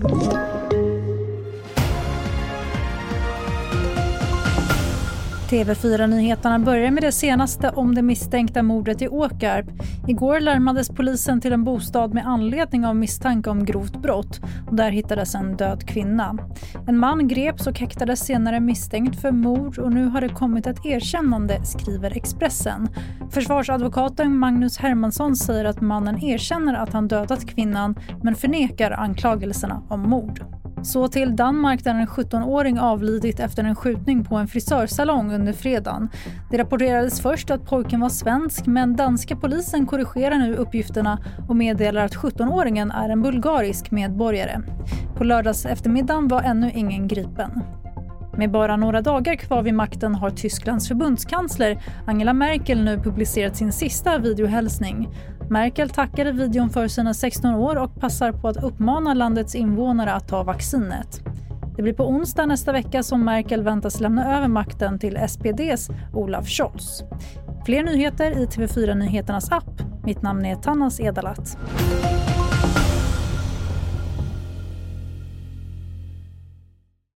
Thank you. TV4-nyheterna börjar med det senaste om det misstänkta mordet i Åkarp. Igår larmades polisen till en bostad med anledning av misstanke om grovt brott. Och där hittades en död kvinna. En man greps och häktades senare misstänkt för mord och nu har det kommit ett erkännande, skriver Expressen. Försvarsadvokaten Magnus Hermansson säger att mannen erkänner att han dödat kvinnan men förnekar anklagelserna om mord. Så till Danmark där en 17-åring avlidit efter en skjutning på en frisörsalong under fredagen. Det rapporterades först att pojken var svensk men danska polisen korrigerar nu uppgifterna och meddelar att 17-åringen är en bulgarisk medborgare. På lördags eftermiddagen var ännu ingen gripen. Med bara några dagar kvar vid makten har Tysklands förbundskansler Angela Merkel nu publicerat sin sista videohälsning. Merkel tackade videon för sina 16 år och passar på att uppmana landets invånare att ta vaccinet. Det blir på onsdag nästa vecka som Merkel väntas lämna över makten till SPDs Olaf Scholz. Fler nyheter i TV4 Nyheternas app. Mitt namn är Tannas Edalat.